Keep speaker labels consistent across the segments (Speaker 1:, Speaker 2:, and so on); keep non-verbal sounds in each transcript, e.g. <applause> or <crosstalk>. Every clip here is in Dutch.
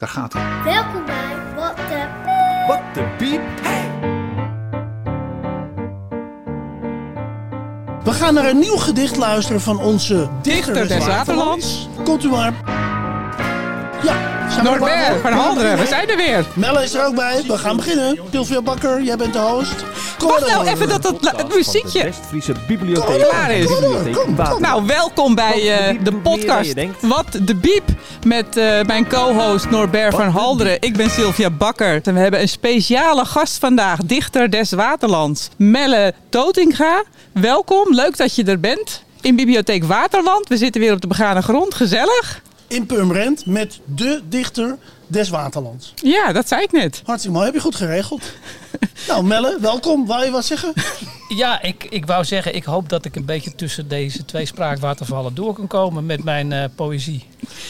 Speaker 1: Daar gaat hij.
Speaker 2: Welkom bij Wat de
Speaker 1: Wat de piep.
Speaker 3: We gaan naar een nieuw gedicht luisteren van onze
Speaker 4: Dichter des Waterlands.
Speaker 3: Komt u maar. Ja, zijn
Speaker 4: Norbert van? Halderen, we zijn er weer.
Speaker 3: Melle is er ook bij. We gaan beginnen. Sylvia Bakker, jij bent de host. Kom
Speaker 4: Wacht nou even dat het, la- het muziekje...
Speaker 5: West-Friese
Speaker 3: Kom
Speaker 5: bibliotheek.
Speaker 4: klaar is. Nou, welkom bij eh, de podcast Wat de Biep met eh, mijn co-host Norbert van Halderen. Ik ben Sylvia Bakker en we hebben een speciale gast vandaag, dichter des Waterlands, Melle Totinga. Welkom, leuk dat je er bent in Bibliotheek Waterland. We zitten weer op de begane grond, gezellig.
Speaker 3: In Purmerend met de dichter des Waterlands.
Speaker 4: Ja, dat zei ik net.
Speaker 3: Hartstikke mooi, heb je goed geregeld. <laughs> nou Melle, welkom. Wou je wat zeggen? <laughs>
Speaker 6: Ja, ik, ik wou zeggen, ik hoop dat ik een beetje tussen deze twee spraakwatervallen door kan komen met mijn eh, poëzie.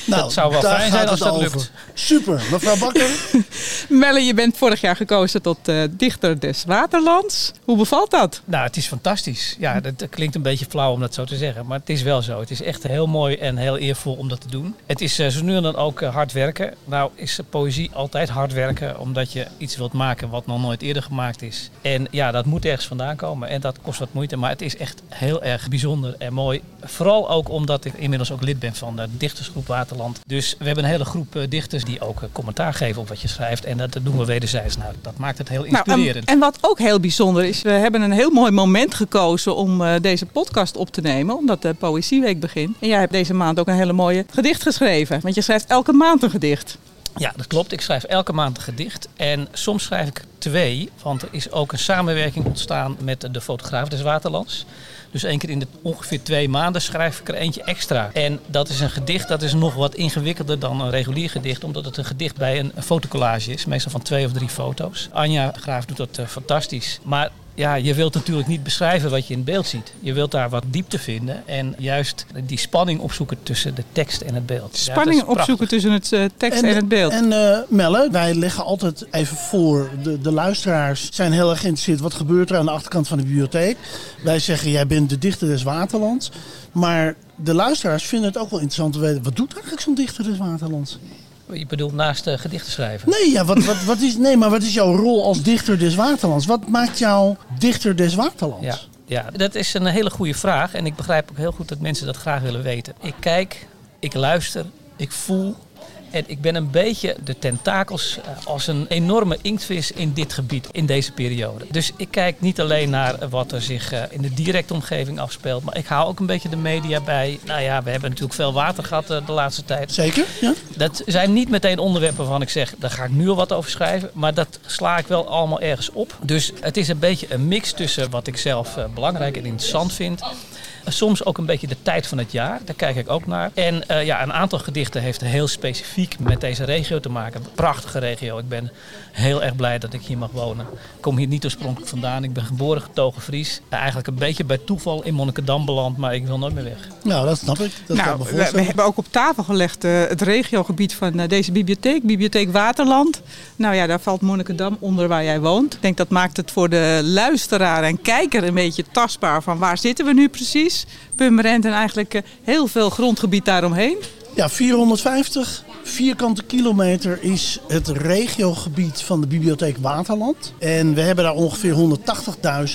Speaker 3: Nou,
Speaker 6: Dat zou wel
Speaker 3: daar
Speaker 6: fijn zijn als dat
Speaker 3: over.
Speaker 6: lukt.
Speaker 3: Super, mevrouw Bakker. <laughs>
Speaker 4: Melle, je bent vorig jaar gekozen tot eh, dichter des Waterlands. Hoe bevalt dat?
Speaker 6: Nou, het is fantastisch. Ja, dat, dat klinkt een beetje flauw om dat zo te zeggen, maar het is wel zo. Het is echt heel mooi en heel eervol om dat te doen. Het is eh, zo nu en dan ook hard werken. Nou is poëzie altijd hard werken, omdat je iets wilt maken wat nog nooit eerder gemaakt is. En ja, dat moet ergens vandaan komen en dat kost wat moeite, maar het is echt heel erg bijzonder en mooi. Vooral ook omdat ik inmiddels ook lid ben van de dichtersgroep Waterland. Dus we hebben een hele groep eh, dichters die ook eh, commentaar geven op wat je schrijft en dat doen we wederzijds. Nou, dat maakt het heel
Speaker 4: Nou, en,
Speaker 6: inspirerend.
Speaker 4: en wat ook heel bijzonder is, we hebben een heel mooi moment gekozen om eh, deze podcast op te nemen, omdat de Poëzieweek begint. En jij hebt deze maand ook een hele mooie gedicht geschreven, want je schrijft elke maand een gedicht.
Speaker 6: Ja, dat klopt. Ik schrijf elke maand een gedicht. En soms schrijf ik twee, want er is ook een samenwerking ontstaan met de fotograaf des Waterlands. Dus één keer in de ongeveer twee maanden schrijf ik er eentje extra. En dat is een gedicht dat is nog wat ingewikkelder dan een regulier gedicht, omdat het een gedicht bij een, fotocollage is, meestal van twee of drie foto's. Anja Graaf doet dat eh, fantastisch. Maar ja, je wilt natuurlijk niet beschrijven wat je in beeld ziet. Je wilt daar wat diepte vinden en juist die spanning opzoeken tussen de tekst en het beeld.
Speaker 4: Spanning opzoeken tussen het eh, tekst en, het beeld.
Speaker 3: En eh, Melle, wij leggen altijd even voor, de, de luisteraars zijn heel erg geïnteresseerd. Wat gebeurt er aan de achterkant van de bibliotheek? Wij zeggen, jij bent de dichter des Waterlands. Maar de luisteraars vinden het ook wel interessant te weten. Wat doet eigenlijk zo'n dichter des Waterlands?
Speaker 6: Je bedoelt naast uh, gedichten schrijven?
Speaker 3: Nee, ja, wat, wat, wat is, nee, maar wat is jouw rol als dichter des Waterlands? Wat maakt jou dichter des Waterlands?
Speaker 6: Ja, ja, dat is een hele goede vraag. En ik begrijp ook heel goed dat mensen dat graag willen weten. Ik kijk, ik luister, ik voel. En ik ben een beetje de tentakels eh, als een enorme inktvis in dit gebied, in deze periode. Dus ik kijk niet alleen naar wat er zich eh, in de directe omgeving afspeelt, maar ik hou ook een beetje de media bij. Nou ja, we hebben natuurlijk veel water gehad eh, de laatste tijd.
Speaker 3: Zeker, ja.
Speaker 6: Dat zijn niet meteen onderwerpen waarvan ik zeg, daar ga ik nu al wat over schrijven. Maar dat sla ik wel allemaal ergens op. Dus het is een beetje een mix tussen wat ik zelf belangrijk en interessant vind. Soms ook een beetje de tijd van het jaar, daar kijk ik ook naar. En uh, ja, een aantal gedichten heeft heel specifiek met deze regio te maken. Een prachtige regio. Ik ben heel erg blij dat ik hier mag wonen. Ik kom hier niet oorspronkelijk vandaan. Ik ben geboren getogen Fries. Eigenlijk een beetje bij toeval in Monnikendam beland, maar ik wil nooit meer weg.
Speaker 3: Nou, dat snap ik. Dat
Speaker 4: nou, we, we, hebben ook op tafel gelegd uh, het regiogebied van deze bibliotheek, Bibliotheek Waterland. Nou ja, daar valt Monnikendam onder waar jij woont. Ik denk dat maakt het voor de luisteraar en kijker een beetje tastbaar van waar zitten we nu precies. Purmerend en eigenlijk uh, heel veel grondgebied daaromheen.
Speaker 3: Ja, 450 vierkante kilometer is het regiogebied van de bibliotheek Waterland. En we hebben daar ongeveer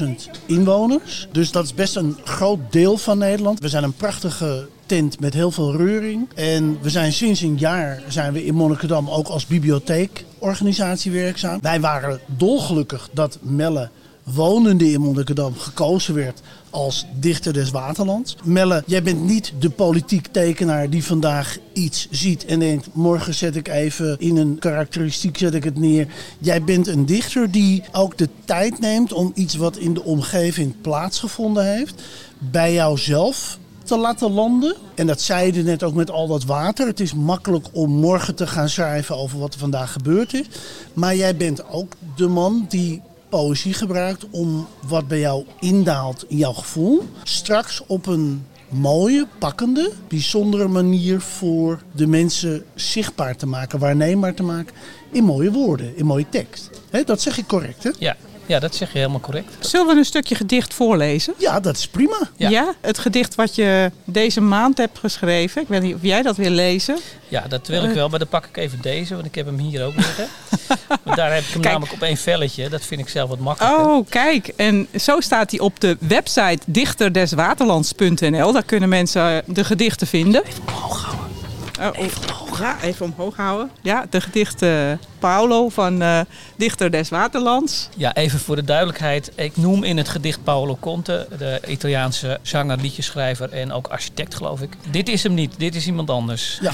Speaker 3: 180.000 inwoners. Dus dat is best een groot deel van Nederland. We zijn een prachtige tent met heel veel reuring. En we zijn sinds een jaar zijn we in Monnikendam ook als bibliotheekorganisatie werkzaam. Wij waren dolgelukkig dat Melle wonende in Monnikendam gekozen werd als dichter des Waterlands. Melle, jij bent niet de politiek tekenaar die vandaag iets ziet en denkt... morgen zet ik even in een karakteristiek zet ik het neer. Jij bent een dichter die ook de tijd neemt om iets wat in de omgeving plaatsgevonden heeft... bij jouzelf te laten landen. En dat zei je net ook met al dat water. Het is makkelijk om morgen te gaan schrijven over wat er vandaag gebeurd is. Maar jij bent ook de man die poëzie gebruikt om wat bij jou indaalt in jouw gevoel, straks op een mooie, pakkende, bijzondere manier voor de mensen zichtbaar te maken, waarneembaar te maken in mooie woorden, in mooie tekst. He, dat zeg ik correct, hè?
Speaker 6: Ja, Ja, dat zeg je helemaal correct.
Speaker 4: Zullen we een stukje gedicht voorlezen?
Speaker 3: Ja, dat is prima.
Speaker 4: Ja. het gedicht wat je deze maand hebt geschreven. Ik weet niet of jij dat wil lezen.
Speaker 6: Ja, dat wil ik wel, maar dan pak ik even deze, want ik heb hem hier ook liggen. <laughs> daar heb ik hem namelijk op één velletje. Dat vind ik zelf wat makkelijker.
Speaker 4: Oh, kijk. En zo staat hij op de website dichterdeswaterlands.nl. Daar kunnen mensen de gedichten vinden.
Speaker 6: Even omhoog houden.
Speaker 4: Oh, even omhoog. Ja, even omhoog houden. Ja, de gedichten Paolo van uh, Dichter des Waterlands.
Speaker 6: Ja, even voor de duidelijkheid. Ik noem in het gedicht Paolo Conte, de Italiaanse zanger, liedjeschrijver en ook architect, geloof ik. Dit is hem niet, dit is iemand anders.
Speaker 3: Ja,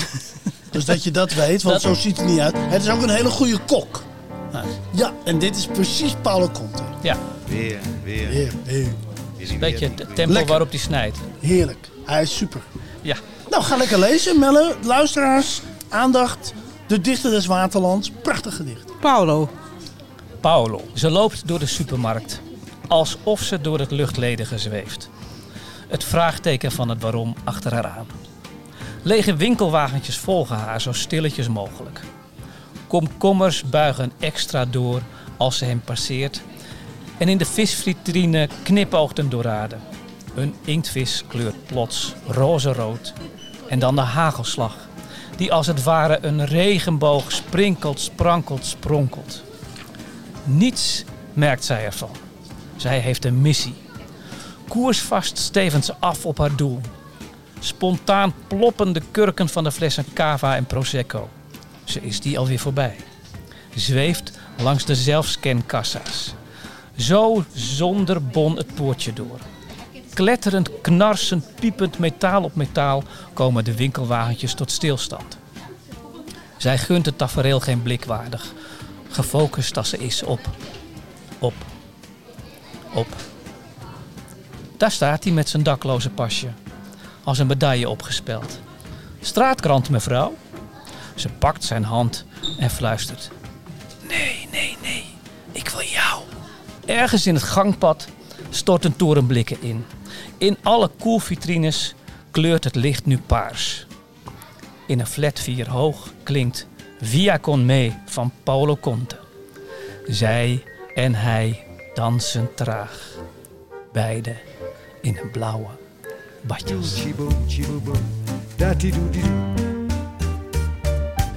Speaker 3: dus dat je dat weet, want zo ziet hij niet uit. Het is ook een hele goede kok. Ja, en dit is precies Paolo Conte.
Speaker 6: Ja.
Speaker 1: Weer, weer. Weer, weer.
Speaker 6: Een beetje het tempo waarop hij snijdt.
Speaker 3: Heerlijk. Hij is super.
Speaker 6: Ja.
Speaker 3: Nou, ga lekker lezen, Melle. Luisteraars, aandacht. De dichter des Waterlands. Prachtig gedicht.
Speaker 4: Paolo.
Speaker 6: Paolo. Ze loopt door de supermarkt. Alsof ze door het luchtledige zweeft. Het vraagteken van het waarom achter haar aan. Lege winkelwagentjes volgen haar zo stilletjes mogelijk. Komkommers buigen extra door als ze hem passeert. En in de visvitrine knipoogt een dorade. Een inktvis kleurt plots roze-rood. En dan de hagelslag, die als het ware een regenboog sprinkelt, sprankelt, spronkelt. Niets merkt zij ervan. Zij heeft een missie. Koersvast stevend ze af op haar doel. Spontaan ploppen de kurken van de flessen cava en prosecco. Ze is die alweer voorbij. Zweeft langs de zelfscankassa's. Zo zonder bon het poortje door. Kletterend, knarsend, piepend metaal op metaal komen de winkelwagentjes tot stilstand. Zij gunt het tafereel geen blik waardig, gefocust als ze is op, op, op. Daar staat hij met zijn dakloze pasje, als een medaille opgespeld. Straatkrant, mevrouw. Ze pakt zijn hand en fluistert. Nee, nee, nee, ik wil jou. Ergens in het gangpad stort een torenblikken in. In alle koelvitrines kleurt het licht nu paars. In een flat 4 hoog klinkt Via con me van Paolo Conte. Zij en hij dansen traag. Beide in een blauwe badjas.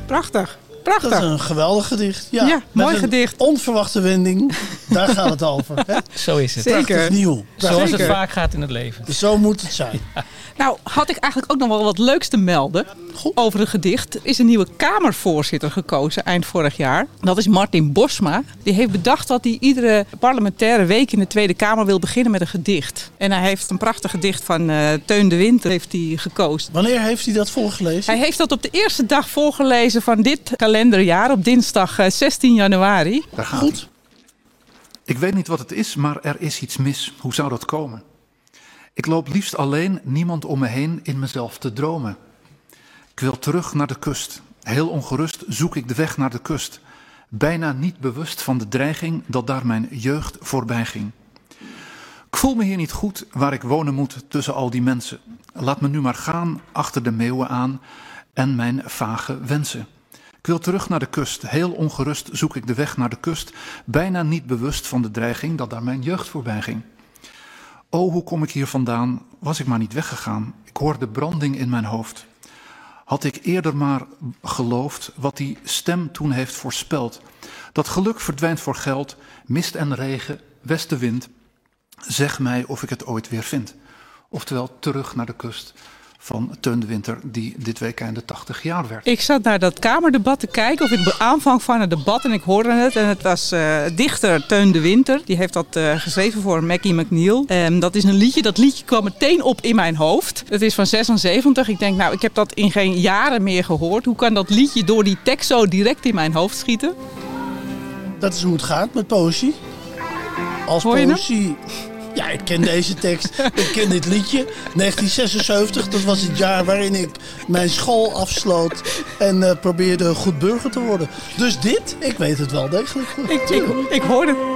Speaker 4: Prachtig. Prachtig.
Speaker 3: Dat is een geweldig gedicht. Ja,
Speaker 4: ja mooi gedicht.
Speaker 3: Onverwachte wending. Daar gaat het over. Hè? <laughs>
Speaker 6: Zo is het.
Speaker 3: Zeker. Prachtig nieuw.
Speaker 6: Zoals het vaak gaat in het leven.
Speaker 3: Zo moet het zijn. <laughs>
Speaker 4: Nou, had ik eigenlijk ook nog wel wat leuks te melden over het gedicht. Er is een nieuwe Kamervoorzitter gekozen eind vorig jaar. Dat is Martin Bosma. Die heeft bedacht dat hij iedere parlementaire week in de Tweede Kamer wil beginnen met een gedicht. En hij heeft een prachtig gedicht van uh, Teun de Winter heeft hij gekozen.
Speaker 3: Wanneer heeft hij dat voorgelezen?
Speaker 4: Hij heeft dat op de eerste dag voorgelezen van dit kalenderjaar, op dinsdag 16 eh, januari.
Speaker 1: Daar gaat Goed. Ik weet niet wat het is, maar er is iets mis. Hoe zou dat komen? Ik loop liefst alleen, niemand om me heen, in mezelf te dromen. Ik wil terug naar de kust. Heel ongerust zoek ik de weg naar de kust. Bijna niet bewust van de dreiging dat daar mijn jeugd voorbij ging. Ik voel me hier niet goed waar ik wonen moet tussen al die mensen. Laat me nu maar gaan achter de meeuwen aan en mijn vage wensen. Ik wil terug naar de kust. Heel ongerust zoek ik de weg naar de kust. Bijna niet bewust van de dreiging dat daar mijn jeugd voorbij ging. Oh, hoe kom ik hier vandaan? Was ik maar niet weggegaan? Ik hoorde branding in mijn hoofd. Had ik eerder maar geloofd wat die stem toen heeft voorspeld. Dat geluk verdwijnt voor geld, mist en regen, westenwind. Zeg mij of ik het ooit weer vind. Oftewel terug naar de kust van Teun de Winter, die dit week in de 80 jaar werd.
Speaker 4: Ik zat naar dat Kamerdebat te kijken, of in de aanvang van het debat, en ik hoorde het. En het was uh, dichter Teun de Winter, die heeft dat uh, geschreven voor Mackie McNeil. Um, dat is een liedje, dat liedje kwam meteen op in mijn hoofd. Het is van 76. Ik denk, nou, ik heb dat in geen jaren meer gehoord. Hoe kan dat liedje door die tekst zo direct in mijn hoofd schieten?
Speaker 3: Dat is hoe het gaat met poëzie. Als poëzie ja, ik ken deze tekst. ik ken dit liedje. 1976, dat was het jaar waarin ik mijn school afsloot en uh, probeerde goed burger te worden. Dus dit, ik weet het wel degelijk.
Speaker 4: Ik, ik, ik hoorde...
Speaker 3: Ja,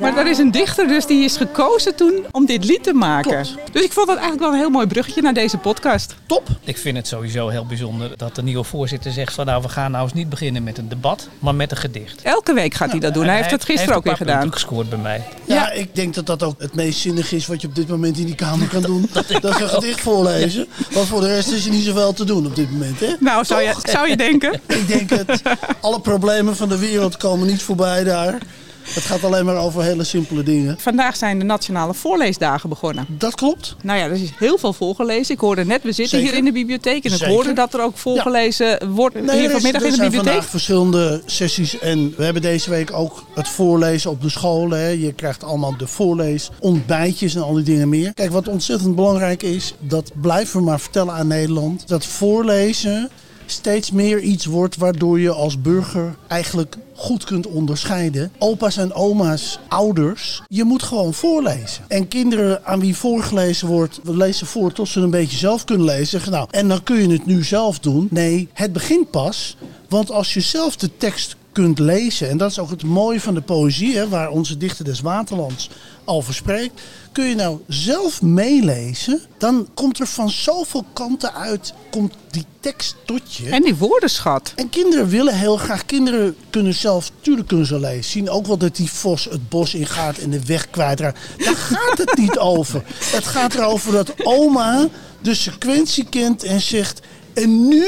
Speaker 4: Maar er is een dichter dus die is gekozen toen om dit lied te maken. Dus ik vond dat eigenlijk wel een heel mooi bruggetje naar deze podcast.
Speaker 3: Top.
Speaker 6: Ik vind het sowieso heel bijzonder dat de nieuwe voorzitter zegt van nou we gaan nou eens niet beginnen met een debat, maar met een gedicht.
Speaker 4: Elke week gaat hij dat doen. Hij heeft dat gisteren ook weer gedaan.
Speaker 6: gescoord bij mij.
Speaker 3: Ja, ik denk dat dat ook het meest zinnig is wat je op dit moment in die kamer kan <laughs> doen. dat, is een gedicht voorlezen. Want voor de rest is er niet zoveel te doen op dit moment. Hè?
Speaker 4: Nou, zou je, zou je denken?
Speaker 3: ik denk het. <laughs> Alle problemen van de wereld komen niet voorbij daar. Het gaat alleen maar over hele simpele dingen.
Speaker 4: Vandaag zijn de Nationale Voorleesdagen begonnen.
Speaker 3: Dat klopt.
Speaker 4: Nou ja, er is heel veel voorgelezen. Ik hoorde net, we zitten hier in de bibliotheek. En ik hoorde dat er ook voorgelezen wordt hier vanmiddag in de bibliotheek. Er zijn
Speaker 3: vandaag verschillende sessies. En we hebben deze week ook het voorlezen op de scholen. Hè. Je krijgt allemaal de voorlees, ontbijtjes en al die dingen meer. Kijk, wat ontzettend belangrijk is, dat blijven we maar vertellen aan Nederland. Dat voorlezen steeds meer iets wordt waardoor je als burger eigenlijk goed kunt onderscheiden. Opa's en oma's, ouders, je moet gewoon voorlezen. En kinderen aan wie voorgelezen wordt, we lezen voor tot ze een beetje zelf kunnen lezen. Nou, en dan kun je het nu zelf doen. Nee, het begint pas. Want als je zelf de tekst kunt lezen, en dat is ook het mooie van de poëzie, hè, waar onze dichter des Waterlands al verspreekt. Kun je nou zelf meelezen, dan komt er van zoveel kanten uit, komt die tekst tot je.
Speaker 4: En die woordenschat.
Speaker 3: En kinderen willen heel graag, kinderen kunnen zelf, tuurlijk kunnen ze lezen. Zien ook wel dat die vos het bos ingaat en de weg kwijtraakt. Daar gaat het niet <laughs> over. Het gaat erover dat oma de sequentie kent en zegt, en nu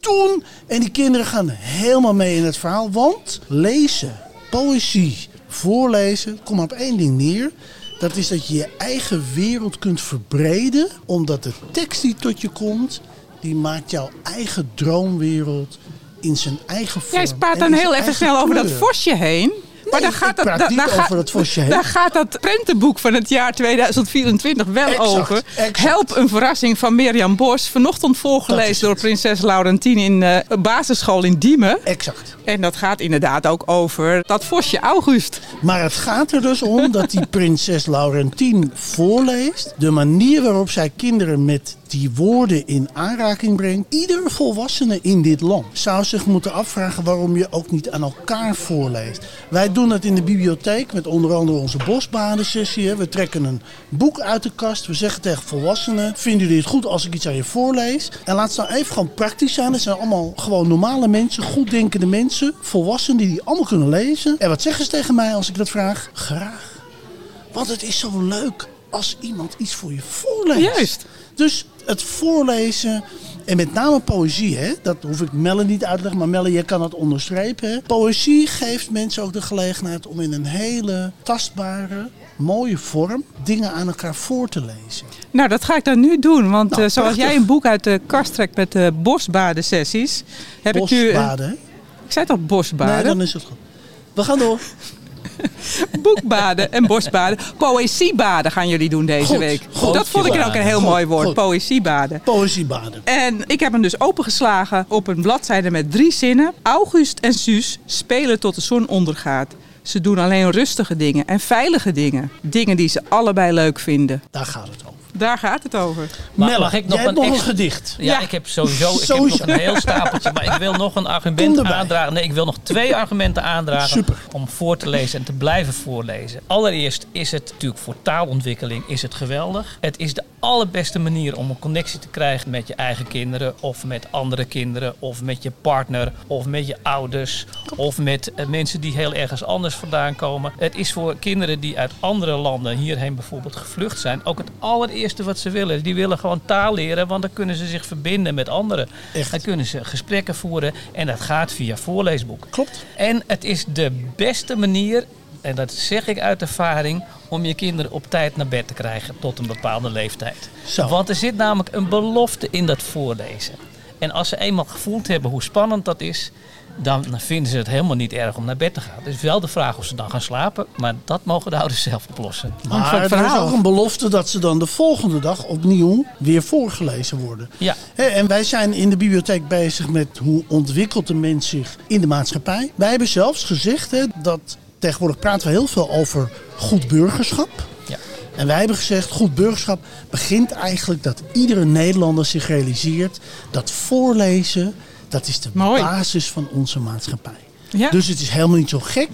Speaker 3: toen. En die kinderen gaan helemaal mee in het verhaal. Want lezen, poëzie, voorlezen, kom op één ding neer. Dat is dat je je eigen wereld kunt verbreden. Omdat de tekst die tot je komt, die maakt jouw eigen droomwereld in zijn eigen vorm.
Speaker 4: Jij spaart dan heel even snel over dat vosje heen
Speaker 3: maar daar gaat, dat, daar, gaat, het vosje
Speaker 4: daar gaat dat prentenboek van het jaar 2024 wel over. Help een verrassing van Mirjam Bos. Vanochtend voorgelezen door prinses Laurentien in uh, basisschool in Diemen.
Speaker 3: Exact.
Speaker 4: En dat gaat inderdaad ook over dat vosje August.
Speaker 3: Maar het gaat er dus om dat die prinses Laurentien voorleest. De manier waarop zij kinderen met die woorden in aanraking brengt. Ieder volwassene in dit land zou zich moeten afvragen waarom je ook niet aan elkaar voorleest. Wij doen het in de bibliotheek met onder andere onze bosbadensessie. We trekken een boek uit de kast. We zeggen tegen volwassenen, vinden jullie het goed als ik iets aan je voorlees? En laat het nou even gewoon praktisch zijn. Het zijn allemaal gewoon normale mensen, goeddenkende mensen, volwassenen die die allemaal kunnen lezen. En wat zeggen ze tegen mij als ik dat vraag? Graag. Want het is zo leuk als iemand iets voor je voorleest.
Speaker 4: Juist.
Speaker 3: Dus het voorlezen en met name poëzie, hè? dat hoef ik Melle niet uit te leggen, maar Melle, je kan dat onderstrepen. Hè? Poëzie geeft mensen ook de gelegenheid om in een hele tastbare, mooie vorm dingen aan elkaar voor te lezen.
Speaker 4: Nou, dat ga ik dan nu doen, want nou, uh, zoals jij een boek uit de kast trekt met de bosbaden-sessies, heb
Speaker 3: ik nu.
Speaker 4: Bosbaden? Ik zei toch bosbaden?
Speaker 3: Nee, dan is het goed. We gaan door. <laughs>
Speaker 4: Boekbaden en bosbaden. Poëziebaden gaan jullie doen deze week. Goed, dat vond ik ook een heel mooi woord. Poëziebaden.
Speaker 3: Poëziebaden.
Speaker 4: En ik heb hem dus opengeslagen op een bladzijde met drie zinnen. August en Suus spelen tot de zon ondergaat. Ze doen alleen rustige dingen en veilige dingen. Dingen die ze allebei leuk vinden.
Speaker 3: Daar gaat het over.
Speaker 4: Daar gaat het over.
Speaker 3: Maar, mag ik nog, een, nog een, gedicht?
Speaker 6: Ja, ik heb sowieso, ik heb nog een heel stapeltje. Maar ik wil nog een argument aandragen. Nee, ik wil nog twee argumenten aandragen.
Speaker 3: Super.
Speaker 6: Om voor te lezen en te blijven voorlezen. Allereerst is het natuurlijk voor taalontwikkeling is het geweldig. Het is de allerbeste manier om een connectie te krijgen met je eigen kinderen. Of met andere kinderen. Of met je partner. Of met je ouders. Of met eh, mensen die heel ergens anders vandaan komen. Het is voor kinderen die uit andere landen hierheen bijvoorbeeld gevlucht zijn. Ook het allereerste eerste wat ze willen. Die willen gewoon taal leren, want dan kunnen ze zich verbinden met anderen.
Speaker 3: Echt?
Speaker 6: Dan kunnen ze gesprekken voeren en dat gaat via voorleesboek.
Speaker 3: Klopt.
Speaker 6: En het is de beste manier, en dat zeg ik uit ervaring, om je kinderen op tijd naar bed te krijgen tot een bepaalde leeftijd.
Speaker 3: Zo.
Speaker 6: Want er zit namelijk een belofte in dat voorlezen. En als ze eenmaal gevoeld hebben hoe spannend dat is, dan vinden ze het helemaal niet erg om naar bed te gaan. Het is wel de vraag of ze dan gaan slapen, maar dat mogen de ouders zelf oplossen.
Speaker 3: Maar er is ook een belofte dat ze dan de volgende dag opnieuw weer voorgelezen worden.
Speaker 6: Ja.
Speaker 3: En wij zijn in de bibliotheek bezig met hoe ontwikkelt de mens zich in de maatschappij. Wij hebben zelfs gezegd hè, dat tegenwoordig praten we heel veel over goed burgerschap.
Speaker 6: Ja.
Speaker 3: En wij hebben gezegd, goed burgerschap begint eigenlijk dat iedere Nederlander zich realiseert dat voorlezen dat is de basis van onze maatschappij.
Speaker 4: Ja.
Speaker 3: Dus het is helemaal niet zo gek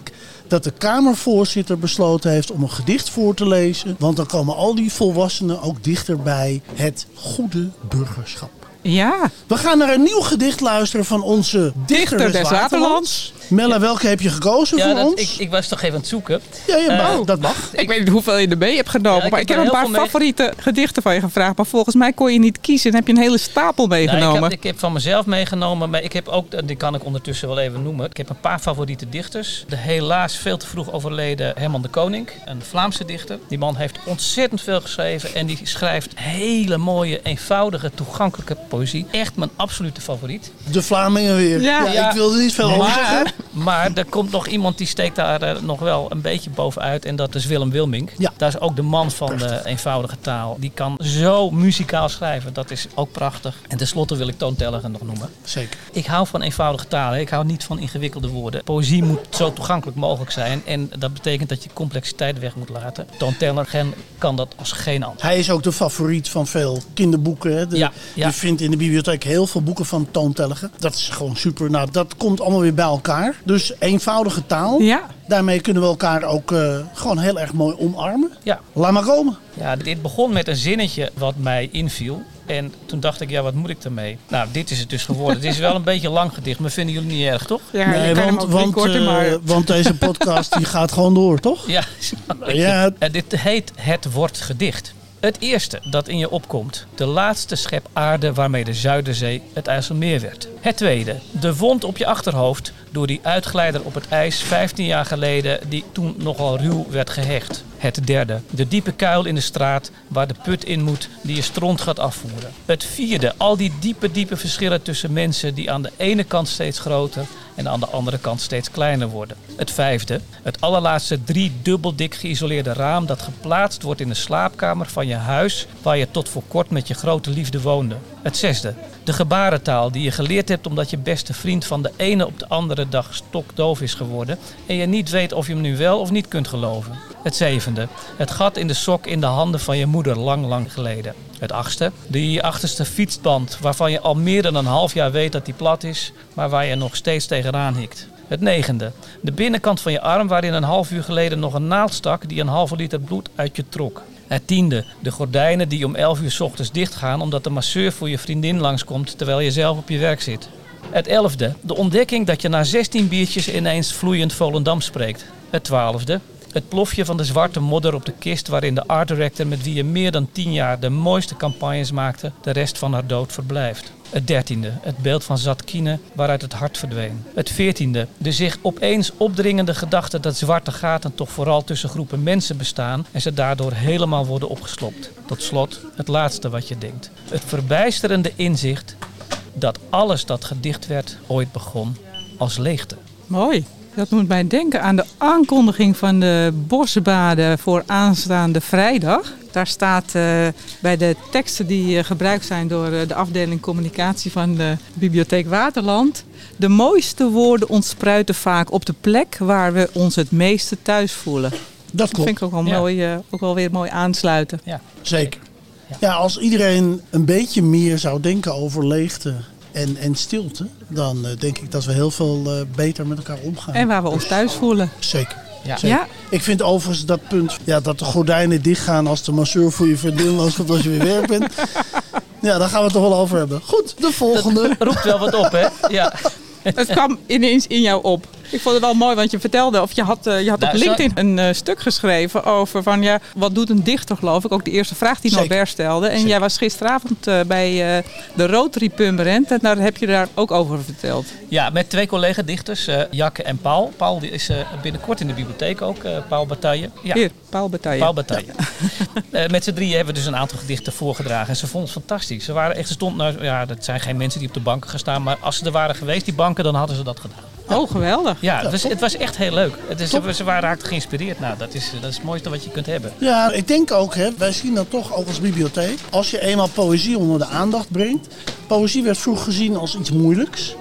Speaker 3: dat de Kamervoorzitter besloten heeft om een gedicht voor te lezen. Want dan komen al die volwassenen ook dichter bij het goede burgerschap.
Speaker 4: Ja.
Speaker 3: We gaan naar een nieuw gedicht luisteren van onze dichter,
Speaker 4: Dichter
Speaker 3: des
Speaker 4: des
Speaker 3: Waterlands. Mella, welke heb je gekozen
Speaker 6: Ja,
Speaker 3: voor
Speaker 6: dat,
Speaker 3: ons?
Speaker 6: ik, ik was toch even aan het zoeken.
Speaker 3: ja, ja,
Speaker 6: Eh,
Speaker 3: mag. dat mag. <laughs>
Speaker 4: Ik weet niet hoeveel je erbij hebt genomen,
Speaker 6: Ja,
Speaker 4: maar ik heb
Speaker 6: er
Speaker 4: een paar
Speaker 6: mee.
Speaker 4: favoriete gedichten van je gevraagd. Maar volgens mij kon je niet kiezen en heb je een hele stapel
Speaker 6: Nou,
Speaker 4: meegenomen.
Speaker 6: ik, heb, ik heb van mezelf meegenomen, maar ik heb ook, die kan ik ondertussen wel even noemen. Ik heb een paar favoriete dichters. De helaas veel te vroeg overleden Herman de Koning, een Vlaamse dichter. Die man heeft ontzettend veel geschreven en die schrijft hele mooie, eenvoudige, toegankelijke poëzie. Echt mijn absolute favoriet.
Speaker 3: De Vlamingen weer.
Speaker 4: Ja.
Speaker 3: Ik wilde niet veel over zeggen.
Speaker 6: Maar, er komt nog iemand die steekt daar eh, nog wel een beetje bovenuit. En dat is Willem Wilmink.
Speaker 3: Ja.
Speaker 6: Dat is ook de man van de eenvoudige taal. Die kan zo muzikaal schrijven. Dat is ook prachtig. En tenslotte wil ik Toon Telliger nog noemen.
Speaker 3: Zeker.
Speaker 6: Ik hou van eenvoudige taal. hè. Ik hou niet van ingewikkelde woorden. Poëzie moet zo toegankelijk mogelijk zijn. En dat betekent dat je complexiteit weg moet laten. Toon Telliger kan dat als geen ander.
Speaker 3: Hij is ook de favoriet van veel kinderboeken. De-
Speaker 6: Ja, ja.
Speaker 3: Je vindt in de bibliotheek heel veel boeken van Toon Telliger. Dat is gewoon super. Nou, dat komt allemaal weer bij elkaar. Dus eenvoudige taal.
Speaker 4: Ja.
Speaker 3: Daarmee kunnen we elkaar ook eh, gewoon heel erg mooi omarmen.
Speaker 6: Ja.
Speaker 3: Laat maar komen.
Speaker 6: Ja, dit begon met een zinnetje wat mij inviel. En toen dacht ik, ja, wat moet ik ermee? Nou, dit is het dus geworden. Het is wel een <laughs> beetje lang gedicht, maar vinden jullie niet erg, toch?
Speaker 4: Ja, je kan hem ook
Speaker 3: want,
Speaker 4: korter,
Speaker 3: eh,
Speaker 4: maar...
Speaker 3: want deze <laughs> podcast die gaat gewoon door, toch?
Speaker 6: Ja, <laughs>
Speaker 3: Ja.
Speaker 6: En dit heet Het wordt gedicht. Het eerste dat in je opkomt. De laatste schep aarde waarmee de Zuiderzee het IJsselmeer werd. Het tweede. De wond op je achterhoofd door die uitglijder op het ijs 15 jaar geleden die toen nogal ruw werd gehecht. Het derde. De diepe kuil in de straat waar de put in moet die je stront gaat afvoeren. Het vierde. Al die diepe, diepe verschillen tussen mensen die aan de ene kant steeds groter en aan de andere kant steeds kleiner worden. Het vijfde, het allerlaatste drie dubbeldik geïsoleerde raam dat geplaatst wordt in de slaapkamer van je huis waar je tot voor kort met je grote liefde woonde. Het zesde, de gebarentaal die je geleerd hebt omdat je beste vriend van de ene op de andere dag stokdoof is geworden en je niet weet of je hem nu wel of niet kunt geloven. Het zevende, het gat in de sok in de handen van je moeder lang, lang geleden. Het achtste, de je achterste fietsband waarvan je al meer dan een half jaar weet dat die plat is, maar waar je nog steeds tegenaan hikt. Het negende, de binnenkant van je arm waarin een half uur geleden nog een naald stak die een halve liter bloed uit je trok. Het tiende, de gordijnen die om 11 uur 's ochtends dichtgaan omdat de masseur voor je vriendin langskomt terwijl je zelf op je werk zit. Het elfde, de ontdekking dat je na 16 biertjes ineens vloeiend Volendam spreekt. Het twaalfde, het plofje van de zwarte modder op de kist waarin de art director met wie je meer dan 10 jaar de mooiste campagnes maakte, de rest van haar dood verblijft. Het dertiende, het beeld van Zatkine waaruit het hart verdween. Het veertiende, de zich opeens opdringende gedachte dat zwarte gaten toch vooral tussen groepen mensen bestaan en ze daardoor helemaal worden opgeslopt. Tot slot, het laatste wat je denkt. Het verbijsterende inzicht dat alles dat gedicht werd ooit begon als leegte.
Speaker 4: Mooi. Dat moet mij denken aan de aankondiging van de bosbaden voor aanstaande vrijdag. Daar staat eh, bij de teksten die eh, gebruikt zijn door eh, de afdeling communicatie van de Bibliotheek Waterland. De mooiste woorden ontspruiten vaak op de plek waar we ons het meeste thuis voelen.
Speaker 3: Dat
Speaker 4: Dat
Speaker 3: klopt.
Speaker 4: vind ik ook wel,
Speaker 6: Ja.
Speaker 4: mooi, ook wel weer mooi aansluiten.
Speaker 6: Ja.
Speaker 3: Zeker. Ja, als iedereen een beetje meer zou denken over leegte en, en stilte, dan eh, denk ik dat we heel veel eh, beter met elkaar omgaan.
Speaker 4: En waar we ons thuis voelen.
Speaker 3: Zeker.
Speaker 6: Ja.
Speaker 3: Zeker.
Speaker 4: Ja,
Speaker 3: Ik vind overigens dat punt, ja, dat de gordijnen dichtgaan als de masseur voor je vriendin langskomt als je weer werk bent. <laughs> Ja, daar gaan we het toch wel over hebben. Goed, de volgende.
Speaker 6: Roept wel wat op, hè? Ja.
Speaker 4: het kwam ineens in jou op. Ik vond het wel mooi, want je vertelde, of je had, eh, je had
Speaker 6: Nou,
Speaker 4: op
Speaker 6: zo-
Speaker 4: LinkedIn een eh, stuk geschreven over van ja, wat doet een dichter geloof ik? Ook de eerste vraag die. Norbert stelde. En
Speaker 3: Zeker.
Speaker 4: jij was gisteravond eh, bij de Rotary Pummerend en daar heb je daar ook over verteld.
Speaker 6: Ja, met twee collega-dichters, Jakke en Paul. Paul die is binnenkort in de bibliotheek ook, Paul Bataille. Ja,
Speaker 4: Hier, Paul Bataille.
Speaker 6: Paul Bataille. <laughs> Met z'n drieën hebben we dus een aantal gedichten voorgedragen. En ze vonden het fantastisch. Ze waren echt, ze stond nou, ja, dat zijn geen mensen die op de banken gaan staan. Maar als ze er waren geweest, die banken, dan hadden ze dat gedaan.
Speaker 4: Oh, geweldig.
Speaker 6: Ja, het was, het was echt heel leuk. Het is, ze waren raakten geïnspireerd. Nou, dat is, dat is het mooiste wat je kunt hebben.
Speaker 3: Ja, ik denk ook, hè, wij zien dat toch ook als bibliotheek. Als je eenmaal poëzie onder de aandacht brengt. Poëzie werd vroeger gezien als iets moeilijks.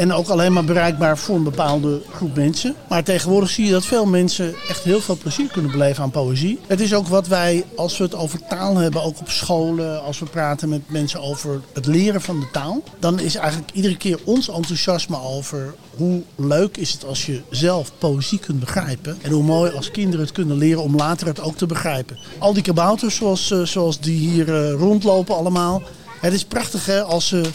Speaker 3: En ook alleen maar bereikbaar voor een bepaalde groep mensen. Maar tegenwoordig zie je dat veel mensen echt heel veel plezier kunnen beleven aan poëzie. Het is ook wat wij, als we het over taal hebben, ook op scholen, als we praten met mensen over het leren van de taal. Dan is eigenlijk iedere keer ons enthousiasme over hoe leuk is het als je zelf poëzie kunt begrijpen. En hoe mooi als kinderen het kunnen leren om later het ook te begrijpen. Al die kabouters zoals, eh, zoals die hier eh, rondlopen allemaal. Het is prachtig hè, als ze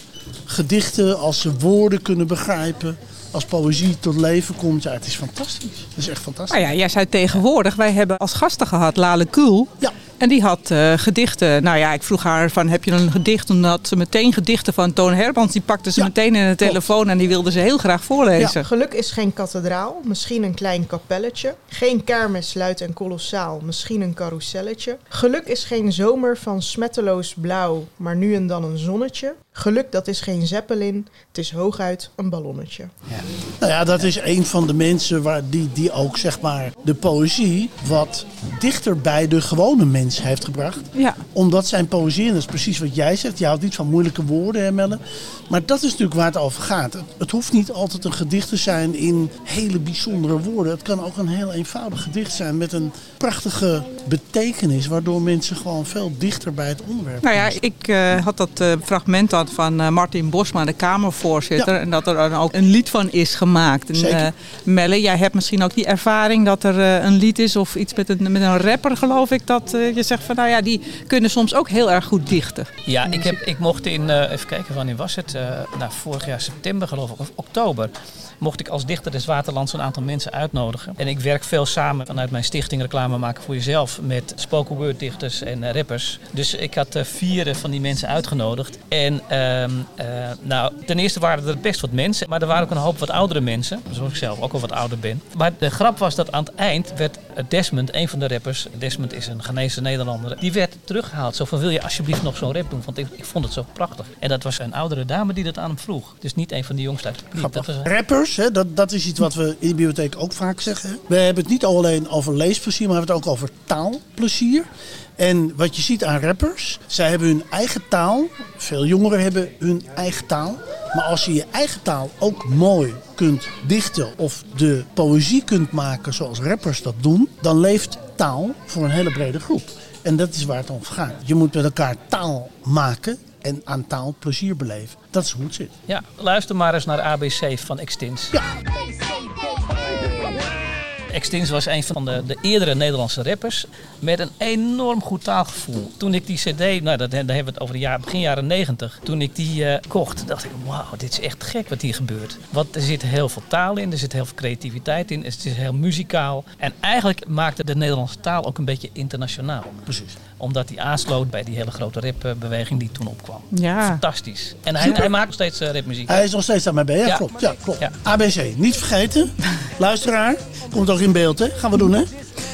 Speaker 3: gedichten, als ze woorden kunnen begrijpen als poëzie tot leven komt, ja, het is fantastisch. Het is echt fantastisch.
Speaker 4: Nou ja, jij zei tegenwoordig, wij hebben als gasten gehad Lale Kuhl.
Speaker 3: Ja.
Speaker 4: En die had uh, gedichten. Nou ja, ik vroeg haar van, heb je een gedicht? En had ze meteen gedichten van Toon Hermans. Die pakte ze
Speaker 3: Ja,
Speaker 4: meteen in de telefoon en die wilde ze heel graag voorlezen.
Speaker 2: Geluk is geen kathedraal, misschien een klein kapelletje. Geen kermis luid en kolossaal, misschien een carouselletje. Geluk is geen zomer van smetteloos blauw, maar nu en dan een zonnetje. Geluk dat is geen zeppelin, het is hooguit een ballonnetje.
Speaker 3: Nou ja, dat is een van de mensen waar die, die ook zeg maar de poëzie wat dichter bij de gewone mens heeft gebracht.
Speaker 4: Ja.
Speaker 3: Omdat zijn poëzie, en dat is precies wat jij zegt, je houdt niet van moeilijke woorden, hè Melle. Maar dat is natuurlijk waar het over gaat. Het, het hoeft niet altijd een gedicht te zijn in hele bijzondere woorden. Het kan ook een heel eenvoudig gedicht zijn met een prachtige betekenis, waardoor mensen gewoon veel dichter bij het onderwerp
Speaker 4: Nou ja, ik eh, had dat eh, fragment dan van eh, Martin Bosma, de Kamervoorzitter.
Speaker 3: Ja.
Speaker 4: En dat er dan ook een lied van is gemaakt. En,
Speaker 3: Zeker.
Speaker 4: eh, Melle, jij hebt misschien ook die ervaring dat er eh, een lied is of iets met een, met een rapper, geloof ik. Dat eh, je zegt van nou ja, die kunnen soms ook heel erg goed dichten.
Speaker 6: Ja, ik, heb, ik mocht in, eh, even kijken wanneer was het, eh nou, vorig jaar september geloof ik, of oktober, mocht ik als dichter des Waterlands een aantal mensen uitnodigen. En ik werk veel samen vanuit mijn stichting Reclame Maken voor Jezelf met spoken word dichters en rappers. Dus ik had eh, vier van die mensen uitgenodigd. En ehm, eh, nou, ten eerste waren er best wat mensen, maar er waren ook een hoop wat oudere mensen, zoals ik zelf ook al wat ouder ben. Maar de grap was dat aan het eind werd Desmond, een van de rappers, Desmond is een Ghanese Nederlander, die werd teruggehaald. Zo van, wil je alsjeblieft nog zo'n rap doen? Want ik, ik vond het zo prachtig. En dat was een oudere dame die dat aan hem vroeg. Dus niet een van die jongsten uit het publiek. Was,
Speaker 3: Rappers, hè, dat, dat is iets wat we in de bibliotheek ook vaak zeggen. We hebben het niet alleen over leesplezier, maar we hebben het ook over taalplezier. En wat je ziet aan rappers, zij hebben hun eigen taal. Veel jongeren hebben hun eigen taal. Maar als je je eigen taal ook mooi kunt dichten of de poëzie kunt maken zoals rappers dat doen, dan leeft taal voor een hele brede groep. En dat is waar het om gaat. Je moet met elkaar taal maken en aan taal plezier beleven. Dat is hoe het zit.
Speaker 6: ja, luister maar eens naar ABC van Extins.
Speaker 3: Ja.
Speaker 6: Extins was een van de, de eerdere Nederlandse rappers met een enorm goed taalgevoel. Toen ik die cd, nou dat, daar hebben we het over de jaar, begin jaren 90, toen ik die eh, kocht, dacht ik, wauw, dit is echt gek wat hier gebeurt. Want er zit heel veel taal in, er zit heel veel creativiteit in, het is heel muzikaal. En eigenlijk maakte de Nederlandse taal ook een beetje internationaal.
Speaker 3: Precies.
Speaker 6: Omdat hij aansloot bij die hele grote rapbeweging die toen opkwam.
Speaker 4: Ja.
Speaker 6: Fantastisch. En hij, hij maakt nog steeds rapmuziek.
Speaker 3: Hij is nog steeds daarmee bezig. Ja,
Speaker 6: Ja.
Speaker 3: klopt. Ja, klopt.
Speaker 6: Ja.
Speaker 3: ABC, niet vergeten. <laughs> Luisteraar, komt ook in beeld, hè? Gaan we doen, hè?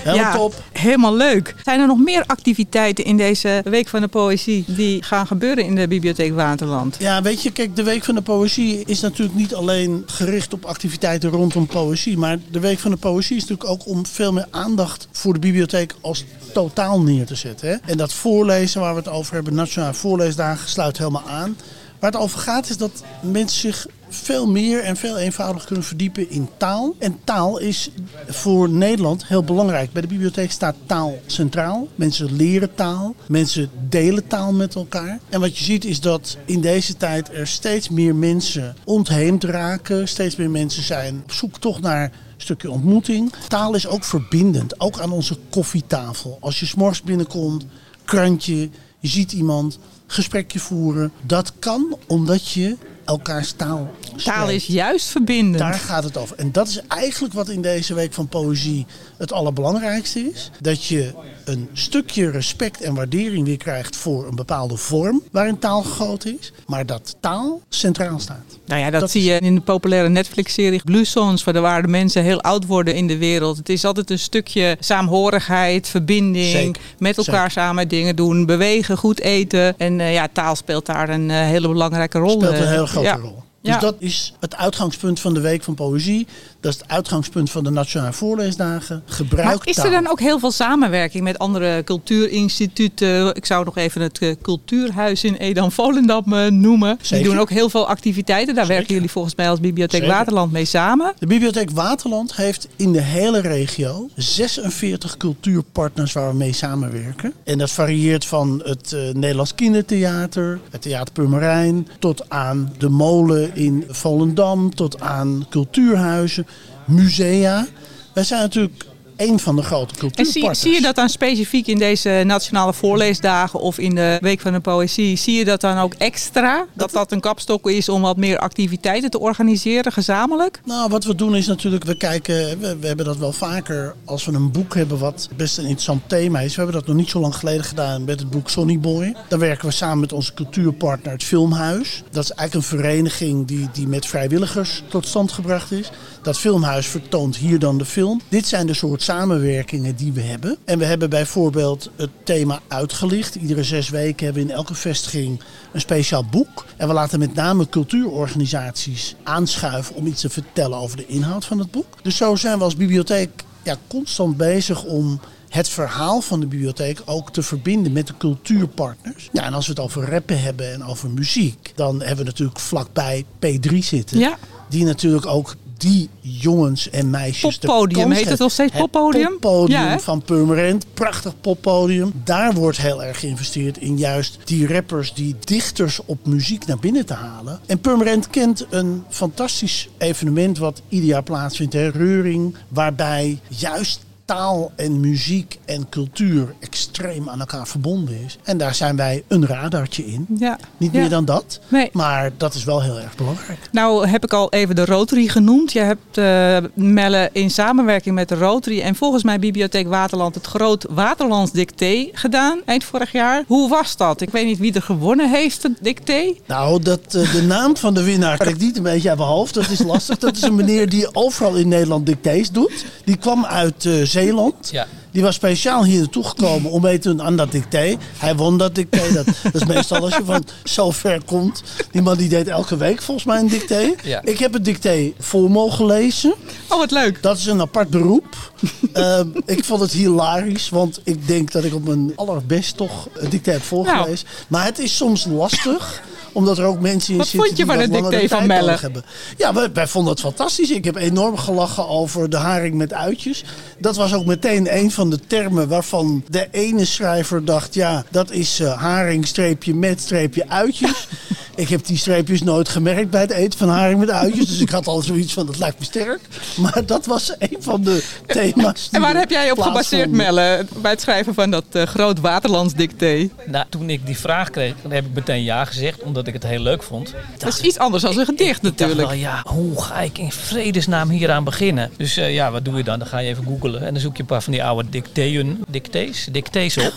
Speaker 3: Helemaal
Speaker 4: ja,
Speaker 3: top.
Speaker 4: helemaal leuk. Zijn er nog meer activiteiten in deze Week van de Poëzie die gaan gebeuren in de Bibliotheek Waterland?
Speaker 3: Ja, weet je, kijk, de Week van de Poëzie is natuurlijk niet alleen gericht op activiteiten rondom poëzie. Maar de Week van de Poëzie is natuurlijk ook om veel meer aandacht voor de bibliotheek als totaal neer te zetten. Hè? En dat voorlezen waar we het over hebben, Nationale Voorleesdagen, sluit helemaal aan. Waar het over gaat is dat mensen zich veel meer en veel eenvoudiger kunnen verdiepen in taal. En taal is voor Nederland heel belangrijk. Bij de bibliotheek staat taal centraal. Mensen leren taal. Mensen delen taal met elkaar. En wat je ziet is dat in deze tijd er steeds meer mensen ontheemd raken. Steeds meer mensen zijn op zoek toch naar een stukje ontmoeting. Taal is ook verbindend. Ook aan onze koffietafel. Als je s'morgens binnenkomt, krantje, je ziet iemand, gesprekje voeren. Dat kan omdat je elkaars taal
Speaker 4: Taal is juist verbindend.
Speaker 3: Daar gaat het over. En dat is eigenlijk wat in deze week van poëzie het allerbelangrijkste is. Dat je een stukje respect en waardering weer krijgt voor een bepaalde vorm waarin taal gegoten is. Maar dat taal centraal staat.
Speaker 4: Nou ja, dat,
Speaker 3: Dat
Speaker 4: zie je in de populaire Netflix-serie Blue Zones, waar de waar de mensen heel oud worden in de wereld. Het is altijd een stukje saamhorigheid, verbinding,
Speaker 3: Zeker.
Speaker 4: met elkaar
Speaker 3: Zeker.
Speaker 4: samen dingen doen, bewegen, goed eten. En eh, ja, taal speelt daar een eh, hele belangrijke rol.
Speaker 3: Speelt een
Speaker 4: eh.
Speaker 3: hele grote
Speaker 4: ja.
Speaker 3: Dus dat is het uitgangspunt van de Week van Poëzie. Dat is het uitgangspunt van de Nationale Voorleesdagen. Gebruik
Speaker 4: maar is er dan ook heel veel samenwerking met andere cultuurinstituten? Ik zou nog even het uh, Cultuurhuis in Edam-Volendam uh, noemen. Die doen ook heel veel activiteiten. Daar werken jullie volgens mij als Bibliotheek Waterland mee samen.
Speaker 3: De Bibliotheek Waterland heeft in de hele regio 46 cultuurpartners waar we mee samenwerken. En dat varieert van het uh, Nederlands Kindertheater, het Theater Purmerijn, tot aan de molen in Volendam, tot aan cultuurhuizen, musea. Wij zijn natuurlijk van de grote cultuurpartners.
Speaker 4: En zie, zie, je dat dan specifiek in deze nationale voorleesdagen of in de Week van de Poëzie? Zie je dat dan ook extra? Dat dat een kapstok is om wat meer activiteiten te organiseren gezamenlijk?
Speaker 3: Nou, wat we doen is natuurlijk, we kijken, we, we hebben dat wel vaker als we een boek hebben wat best een interessant thema is. We hebben dat nog niet zo lang geleden gedaan met het boek Sonny Boy. Dan werken we samen met onze cultuurpartner het Filmhuis. Dat is eigenlijk een vereniging die, die met vrijwilligers tot stand gebracht is. Dat filmhuis vertoont hier dan de film. Dit zijn de soort samenwerkingen die we hebben. En we hebben bijvoorbeeld het thema uitgelicht. Iedere zes weken hebben we in elke vestiging een speciaal boek. En we laten met name cultuurorganisaties aanschuiven om iets te vertellen over de inhoud van het boek. Dus zo zijn we als bibliotheek ja, constant bezig om het verhaal van de bibliotheek ook te verbinden met de cultuurpartners. Ja, en als we het over rappen hebben en over muziek, dan hebben we natuurlijk vlakbij P3 zitten.
Speaker 4: Ja.
Speaker 3: Die natuurlijk ook die jongens en meisjes.
Speaker 4: Poppodium heet het nog steeds poppodium?
Speaker 3: Poppodium ja, van Purmerend, prachtig poppodium. Daar wordt heel erg geïnvesteerd in juist die rappers, die dichters op muziek naar binnen te halen. En Purmerend kent een fantastisch evenement wat ieder jaar plaatsvindt, hè, Reuring, waarbij juist taal en muziek en cultuur extreem aan elkaar verbonden is. En daar zijn wij een radartje in.
Speaker 4: Ja.
Speaker 3: Niet
Speaker 4: ja.
Speaker 3: meer dan dat.
Speaker 4: Nee.
Speaker 3: Maar dat is wel heel erg belangrijk.
Speaker 4: Nou heb ik al even de Rotary genoemd. Je hebt uh, Melle in samenwerking met de Rotary en volgens mij Bibliotheek Waterland het Groot Waterlands Dicté gedaan eind vorig jaar. Hoe was dat? Ik weet niet wie er gewonnen heeft, het dicté.
Speaker 3: Nou, dat, uh, de naam van de winnaar krijg ik niet een beetje uit mijn hoofd. Dat is lastig. Dat is een meneer die overal in Nederland dictés doet. Die kwam uit uh, Zeeland.
Speaker 6: Ja.
Speaker 3: Die was speciaal hier naartoe gekomen om mee te doen aan dat dicté. Hij won dat dicté. Dat, dat is meestal als je van zo ver komt. Die man die deed elke week volgens mij een dicté.
Speaker 6: Ja.
Speaker 3: Ik heb het dicté voor mogen lezen.
Speaker 4: Oh, wat leuk.
Speaker 3: Dat is een apart beroep. uh, <laughs> ik vond het hilarisch, want ik denk dat ik op mijn allerbest toch het dicté heb voorgelezen. Nou. Maar het is soms lastig omdat er ook mensen in
Speaker 4: Wat
Speaker 3: zitten
Speaker 4: vond je
Speaker 3: die
Speaker 4: van
Speaker 3: wat
Speaker 4: het dicté van Melle?
Speaker 3: nodig hebben. Ja, wij, wij vonden het fantastisch. Ik heb enorm gelachen over de haring met uitjes. Dat was ook meteen een van de termen waarvan de ene schrijver dacht... ja, dat is uh, haring streepje met streepje uitjes. <laughs> ik heb die streepjes nooit gemerkt bij het eten van haring met uitjes. Dus ik had al zoiets van, dat lijkt me sterk. Maar dat was een van de thema's.
Speaker 4: En waar heb jij op gebaseerd, Melle, bij het schrijven van dat uh, groot waterlands dicté?
Speaker 6: Nou, toen ik die vraag kreeg, dan heb ik meteen ja gezegd, omdat ik het heel leuk vond.
Speaker 4: Dat is iets anders dan een gedicht
Speaker 6: ik,
Speaker 4: natuurlijk.
Speaker 6: Ik dacht wel, ja, hoe ga ik in vredesnaam hieraan beginnen? Dus uh, ja, wat doe je dan? Dan ga je even googlen en dan zoek je een paar van die oude dictéen, dictées, dictées op.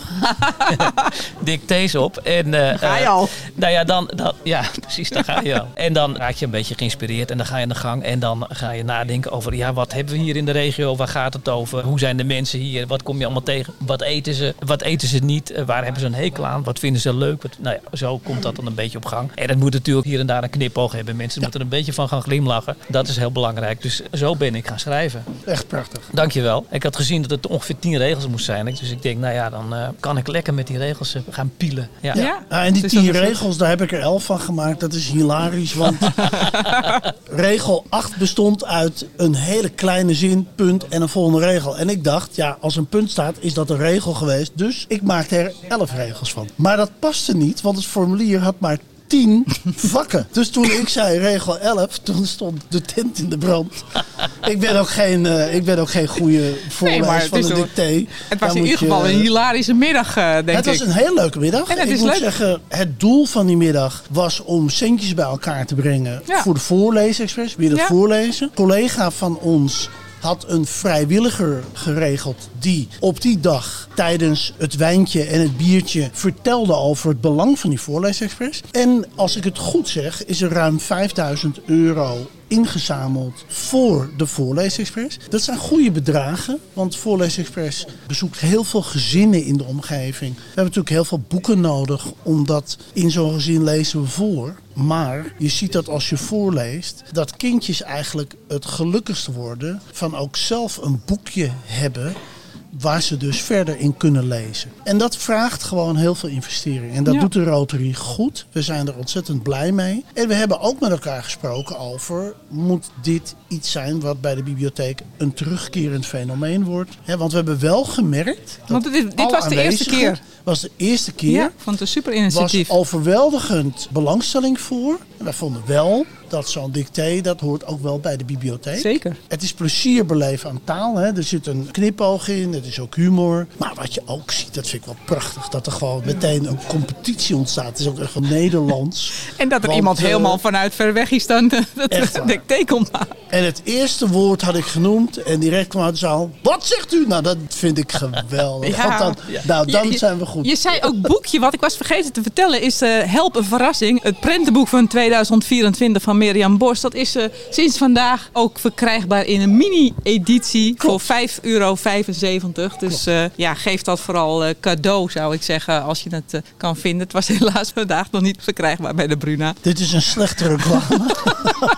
Speaker 6: <laughs> dictées op. En, uh,
Speaker 4: ga je al.
Speaker 6: nou ja, dan, dan, ja, <laughs> precies, dan ga je al. En dan raak je een beetje geïnspireerd en dan ga je aan de gang. En dan ga je nadenken over, ja, wat hebben we hier in de regio? Waar gaat het over? Hoe zijn de mensen hier? Wat kom je allemaal tegen? Wat eten ze? Wat eten ze niet? Uh, waar hebben ze een hekel aan? Wat vinden ze leuk? Wat, nou ja, zo komt dat dan een beetje op gang. En dat moet natuurlijk hier en daar een knipoog hebben. Mensen ja. moeten er een beetje van gaan glimlachen. Dat is heel belangrijk. Dus zo ben ik gaan schrijven.
Speaker 3: Echt prachtig.
Speaker 6: Dankjewel. Ik had gezien dat het ongeveer tien regels moest zijn. Dus ik denk, nou ja, dan uh, kan ik lekker met die regels uh, gaan pielen. Ja.
Speaker 3: ja. ja. en die tien regels, daar heb ik er elf van gemaakt. Dat is hilarisch, want <laughs> regel 8 bestond uit een hele kleine zin, punt en een volgende regel. En ik dacht, ja, als een punt staat, is dat een regel geweest. Dus ik maakte er elf regels van. Maar dat paste niet, want het formulier had maar tien vakken. Dus toen ik zei regel 11, toen stond de tent in de brand. ik, ben ook geen, uh, ik ben ook geen goede voorlezer nee, van een dicté.
Speaker 4: Het was in ieder geval een hilarische middag, uh, denk
Speaker 3: het
Speaker 4: ik.
Speaker 3: Het was een heel leuke middag.
Speaker 4: En het
Speaker 3: ik
Speaker 4: is
Speaker 3: moet
Speaker 4: leuk.
Speaker 3: zeggen, het doel van die middag was om centjes bij elkaar te brengen
Speaker 4: Ja.
Speaker 3: voor de voorleesexpress. Wie dat
Speaker 4: Ja.
Speaker 3: voorlezen. Een collega van ons had een vrijwilliger geregeld die op die dag tijdens het wijntje en het biertje vertelde over het belang van die voorleesexpress. En als ik het goed zeg, is er ruim 5000 euro ingezameld voor de Voorleesexpress. Dat zijn goede bedragen, want Voorleesexpress bezoekt heel veel gezinnen in de omgeving. We hebben natuurlijk heel veel boeken nodig, omdat in zo'n gezin lezen we voor. Maar je ziet dat als je voorleest, dat kindjes eigenlijk het gelukkigste worden van ook zelf een boekje hebben waar ze dus verder in kunnen lezen. En dat vraagt gewoon heel veel investering. En dat doet de Rotary goed. We zijn er ontzettend blij mee. En we hebben ook met elkaar gesproken over... moet dit iets zijn wat bij de bibliotheek een terugkerend fenomeen wordt? want we hebben wel gemerkt... Dat
Speaker 4: Want dit, dit was de eerste keer.
Speaker 3: was de eerste keer.
Speaker 4: Ja, vond het een super initiatief.
Speaker 3: was overweldigend belangstelling voor. En wij vonden wel dat zo'n dicté, dat hoort ook wel bij de bibliotheek.
Speaker 4: Zeker.
Speaker 3: Het is plezier beleven aan taal. Hè. Er zit een knipoog in, het is ook humor. Maar wat je ook ziet, dat vind ik wel prachtig. Dat er gewoon meteen een competitie ontstaat. Het is ook echt van Nederlands. <laughs>
Speaker 4: en dat er iemand uh, helemaal vanuit ver weg is dan dat dicté komt
Speaker 3: En het eerste woord had ik genoemd en direct kwam uit de zaal. Wat zegt u? Nou, dat vind ik geweldig. Ja. Dan, nou, dan
Speaker 4: je,
Speaker 3: zijn we goed.
Speaker 4: Je zei ook boekje. Wat ik was vergeten te vertellen is uh, Help een verrassing. Het prentenboek van 2024 van Mirjam Bos. Dat is uh, sinds vandaag ook verkrijgbaar in een mini-editie voor 5,75 euro. Dus uh, ja, geef dat vooral cadeau, zou ik zeggen, als je het kan vinden. Het was helaas vandaag nog niet verkrijgbaar bij de Bruna.
Speaker 3: Dit is een slechte reclame.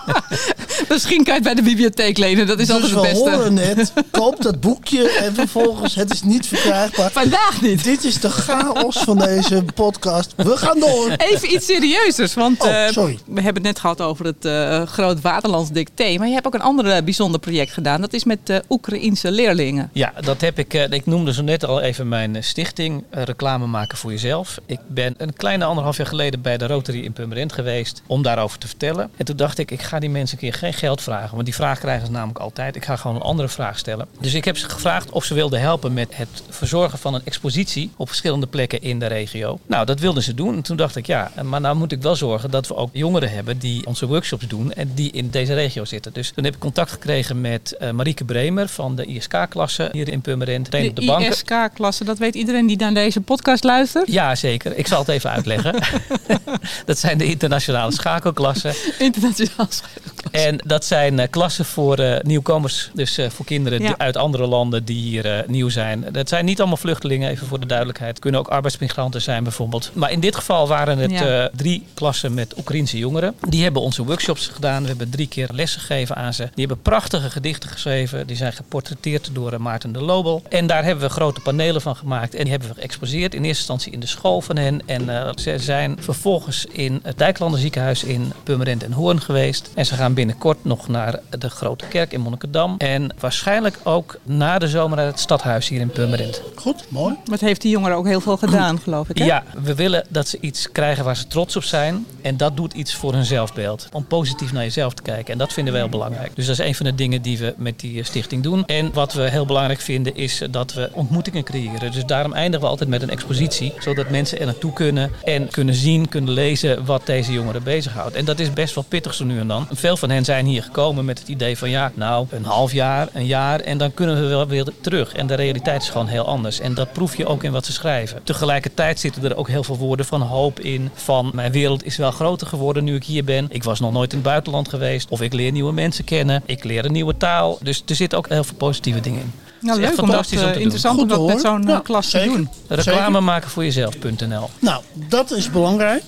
Speaker 3: <laughs>
Speaker 4: Misschien kan je het bij de bibliotheek lenen, dat is
Speaker 3: dus
Speaker 4: altijd het beste.
Speaker 3: we horen net, koop dat boekje en vervolgens, het is niet verkrijgbaar.
Speaker 4: Vandaag niet.
Speaker 3: Dit is de chaos van deze podcast. We gaan door.
Speaker 4: Even iets serieuzers, want
Speaker 3: oh, sorry.
Speaker 4: we hebben het net gehad over het uh, Groot Waterlands Dicté. Maar je hebt ook een ander bijzonder project gedaan. Dat is met uh, Oekraïense leerlingen.
Speaker 6: Ja, dat heb ik. Uh, ik noemde zo net al even mijn stichting. reclame maken voor jezelf. Ik ben een kleine anderhalf jaar geleden bij de Rotary in Purmerend geweest. Om daarover te vertellen. En toen dacht ik, ik ga die mensen een keer geen geld vragen. Want die vraag krijgen ze namelijk altijd. Ik ga gewoon een andere vraag stellen. Dus ik heb ze gevraagd of ze wilden helpen met het verzorgen van een expositie. Op verschillende plekken in de regio. Nou, dat wilden ze doen. En toen dacht ik, ja, maar nou moet ik wel zorgen dat we ook jongeren hebben die onze workshops doen en die in deze regio zitten. Dus toen heb ik contact gekregen met uh, Marieke Bremer van de ISK-klasse hier in Purmerend.
Speaker 4: De, de ISK-klasse, dat weet iedereen die naar deze podcast luistert?
Speaker 6: Ja, zeker. Ik zal het even uitleggen. <laughs> <laughs> dat zijn de internationale schakelklassen.
Speaker 4: Internationale schakelklassen. <laughs>
Speaker 6: En dat zijn uh, klassen voor uh, nieuwkomers, dus voor kinderen ja. uit andere landen die hier nieuw zijn. Dat zijn niet allemaal vluchtelingen, even voor de duidelijkheid. Het kunnen ook arbeidsmigranten zijn bijvoorbeeld. Maar in dit geval waren het ja. drie klassen met Oekraïnse jongeren. Die hebben onze workshops gedaan. We hebben drie keer lessen gegeven aan ze. Die hebben prachtige gedichten geschreven. Die zijn geportretteerd door Maarten de Lobel. En daar hebben we grote panelen van gemaakt. En die hebben we geëxposeerd. In eerste instantie in de school van hen. En uh, ze zijn vervolgens in het Dijklander ziekenhuis in Purmerend en Hoorn geweest. En ze gaan binnenkort nog naar de Grote Kerk in Monnikendam. En waarschijnlijk ook na de zomer naar het stadhuis hier in Purmerend.
Speaker 3: Goed, mooi.
Speaker 4: Het heeft die jongeren ook heel veel gedaan, <clears throat> geloof ik. Hè?
Speaker 6: Ja, we willen dat ze iets krijgen waar ze trots op zijn. En dat doet iets voor hun zelfbeeld. Om positief naar jezelf te kijken. En dat vinden we heel belangrijk. Dus dat is een van de dingen die we met die stichting doen. En wat we heel belangrijk vinden is dat we ontmoetingen creëren. Dus daarom eindigen we altijd met een expositie. Zodat mensen er naartoe kunnen en kunnen zien, kunnen lezen wat deze jongeren bezighoudt. En dat is best wel pittig zo nu en dan. Veel van hen zijn hier gekomen met het idee van ja, nou een half jaar, een jaar en dan kunnen we wel weer terug. En de realiteit is gewoon heel anders. En dat proef je ook in wat ze schrijven. Tegelijkertijd zitten er ook heel veel woorden van hoop in. Van mijn wereld is wel groter geworden nu ik hier ben. Ik was nog nooit in het buitenland geweest. Of ik leer nieuwe mensen kennen. Ik leer een nieuwe taal. Dus er zitten ook heel veel positieve dingen in.
Speaker 4: Nou, leuk om dat, uh, om interessant om dat met zo'n ja, klas te doen.
Speaker 6: Reclame maken voor jezelf.nl.
Speaker 3: Nou, dat is belangrijk.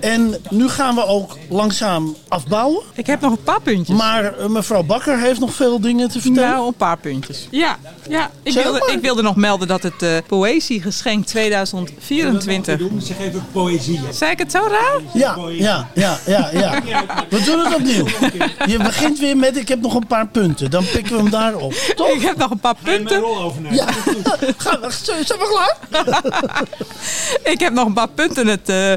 Speaker 3: En nu gaan we ook langzaam afbouwen.
Speaker 4: Ik heb nog een paar puntjes.
Speaker 3: Maar uh, mevrouw Bakker heeft nog veel dingen te vertellen.
Speaker 4: Nou, een paar puntjes. Ja, ja. Ik, wilde, ik wilde nog melden dat het uh, Poëziegeschenk 2024...
Speaker 5: Doen, zeg even poëzie.
Speaker 4: Zei ik het zo raar?
Speaker 3: Ja, ja, ja, ja, ja. We doen het opnieuw. Je begint weer met ik heb nog een paar punten. Dan pikken we hem daarop. Toch?
Speaker 4: Ik heb nog een paar punten.
Speaker 3: Ja. Gaan we, zijn we klaar? <laughs>
Speaker 4: ik heb nog een paar punten. Het, uh,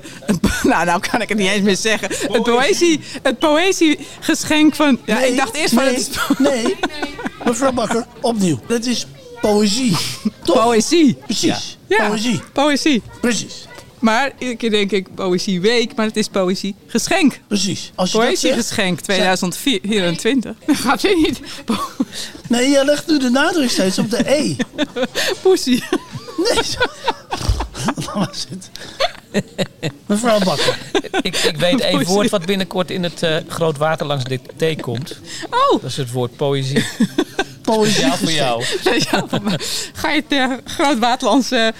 Speaker 4: nou, nou kan ik het niet eens meer zeggen. Het, poëzie, het poëziegeschenk van... Ja,
Speaker 3: nee,
Speaker 4: ik dacht eerst
Speaker 3: nee,
Speaker 4: van... Het is,
Speaker 3: nee, mevrouw Bakker, opnieuw. Het is poëzie. Toch?
Speaker 4: Poëzie.
Speaker 3: Precies.
Speaker 4: Ja,
Speaker 3: Poëzie.
Speaker 4: Poëzie.
Speaker 3: Precies.
Speaker 4: Maar iedere keer denk ik poëzieweek, maar het is poëziegeschenk.
Speaker 3: Precies. Als je dat zegt,
Speaker 4: Poëziegeschenk 2024. <laughs> Gaat je niet?
Speaker 3: Nee, jij legt nu de nadruk steeds op de E.
Speaker 4: Poesie.
Speaker 3: Nee. zo- Laat maar zitten. Mevrouw Bakker.
Speaker 6: ik, ik weet <laughs> één woord wat binnenkort in het uh, Groot Water langs thee komt.
Speaker 4: Oh!
Speaker 6: Dat is het woord poëzie. <laughs>
Speaker 3: Poëzie
Speaker 6: voor jou. <laughs>
Speaker 4: Ga je het uh, Groot Waterlandse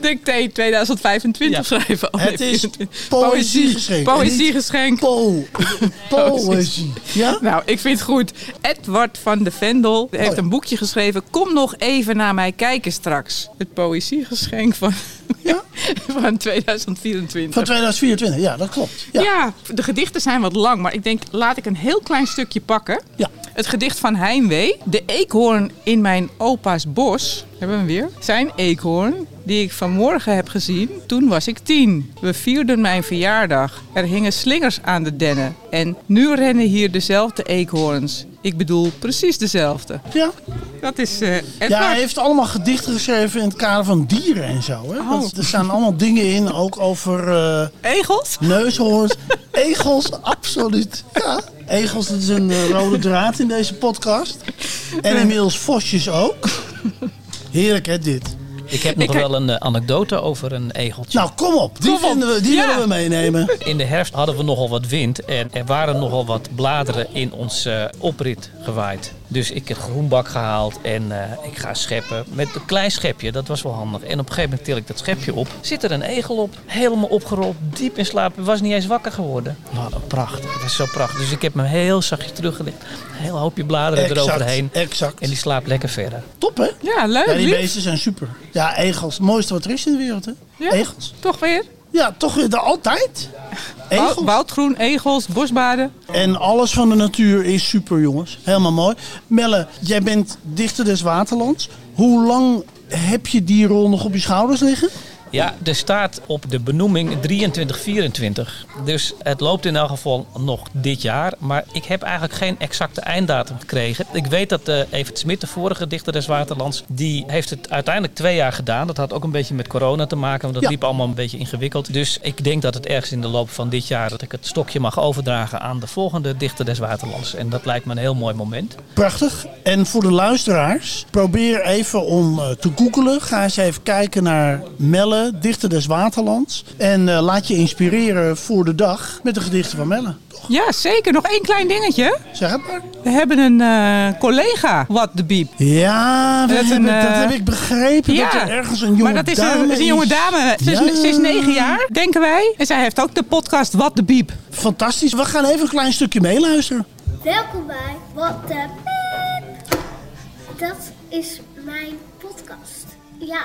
Speaker 4: dicté 2025 schrijven?
Speaker 3: Oh, het is poëziegeschenk.
Speaker 4: Poëziegeschenk.
Speaker 3: Po poëzie. Ja?
Speaker 4: Nou, ik vind het goed. Edward van de Vendel heeft oh, een boekje geschreven. Kom nog even naar mij kijken straks. Het poëziegeschenk van, ja? <laughs> van 2024.
Speaker 3: Van 2024, ja, dat klopt. Ja.
Speaker 4: ja, de gedichten zijn wat lang, maar ik denk, laat ik een heel klein stukje pakken.
Speaker 3: Ja.
Speaker 4: Het gedicht van Heimwee. De eekhoorn in mijn opa's bos. Hebben we hem weer? Zijn eekhoorn, die ik vanmorgen heb gezien, toen was ik tien. We vierden mijn verjaardag. Er hingen slingers aan de dennen. En nu rennen hier dezelfde eekhoorns. Ik bedoel precies dezelfde.
Speaker 3: Ja.
Speaker 4: Dat is uh,
Speaker 3: Ja, hij heeft allemaal gedichten geschreven in het kader van dieren en zo. Hè? Oh. er staan allemaal dingen in, ook over... Uh,
Speaker 4: egels?
Speaker 3: Neushoorns. <laughs> egels, absoluut. Ja. Egels, dat is een uh, rode draad in deze podcast. En inmiddels vosjes ook. Heerlijk hè, dit.
Speaker 6: Ik heb nog wel een uh, anekdote over een egeltje.
Speaker 3: Nou, kom op. Die, kom We, die willen we meenemen.
Speaker 6: In de herfst hadden we nogal wat wind. En er waren nogal wat bladeren in ons uh, oprit gewaaid. Dus ik heb groenbak gehaald en uh, ik ga scheppen. Met een klein schepje, dat was wel handig. En op een gegeven moment til ik dat schepje op. Zit er een egel op, helemaal opgerold, diep in slaap. Was niet eens wakker geworden. Wat een pracht. Het is zo prachtig. Dus ik heb hem heel zachtjes teruggelegd. Een heel hoopje bladeren
Speaker 3: exact,
Speaker 6: eroverheen.
Speaker 3: Exact.
Speaker 6: En die slaapt lekker verder.
Speaker 3: Top hè?
Speaker 4: Ja, leuk.
Speaker 3: Ja, die beesten zijn super. Ja, egels. Het mooiste wat er is in de wereld hè?
Speaker 4: Ja,
Speaker 3: egels.
Speaker 4: Toch weer?
Speaker 3: Ja, toch weer altijd.
Speaker 4: Egels. Woudgroen, egels, bosbaden.
Speaker 3: En alles van de natuur is super, jongens. Helemaal mooi. Melle, jij bent dichter des Waterlands. Hoe lang heb je die rol nog op je schouders liggen?
Speaker 6: Ja, er staat op de benoeming 2324. Dus het loopt in elk geval nog dit jaar. Maar ik heb eigenlijk geen exacte einddatum gekregen. Ik weet dat uh, Evert Smit, de vorige dichter des Waterlands, die heeft het uiteindelijk twee jaar gedaan. Dat had ook een beetje met corona te maken, want dat liep allemaal een beetje ingewikkeld. Dus ik denk dat het ergens in de loop van dit jaar dat ik het stokje mag overdragen aan de volgende dichter des Waterlands. En dat lijkt me een heel mooi moment.
Speaker 3: Prachtig. En voor de luisteraars, probeer even om uh, te googelen. Ga eens even kijken naar Melle dichter des Waterlands. En uh, laat je inspireren voor de dag met de gedichten van Melle. Toch?
Speaker 4: Ja, zeker. Nog één klein dingetje.
Speaker 3: Zeg het maar.
Speaker 4: We hebben een uh, collega, Wat de Biep.
Speaker 3: Ja, we dat, hebben, een, uh, dat heb ik begrepen. Ja, dat er ergens een jonge
Speaker 4: maar dat is
Speaker 3: dame
Speaker 4: een, is een jonge dame. Ze, ja. is, ze is negen jaar, denken wij. En zij heeft ook de podcast Wat de Biep.
Speaker 3: Fantastisch. We gaan even een klein stukje meeluisteren.
Speaker 5: Welkom bij Wat de Biep. Dat is mijn podcast. Ja,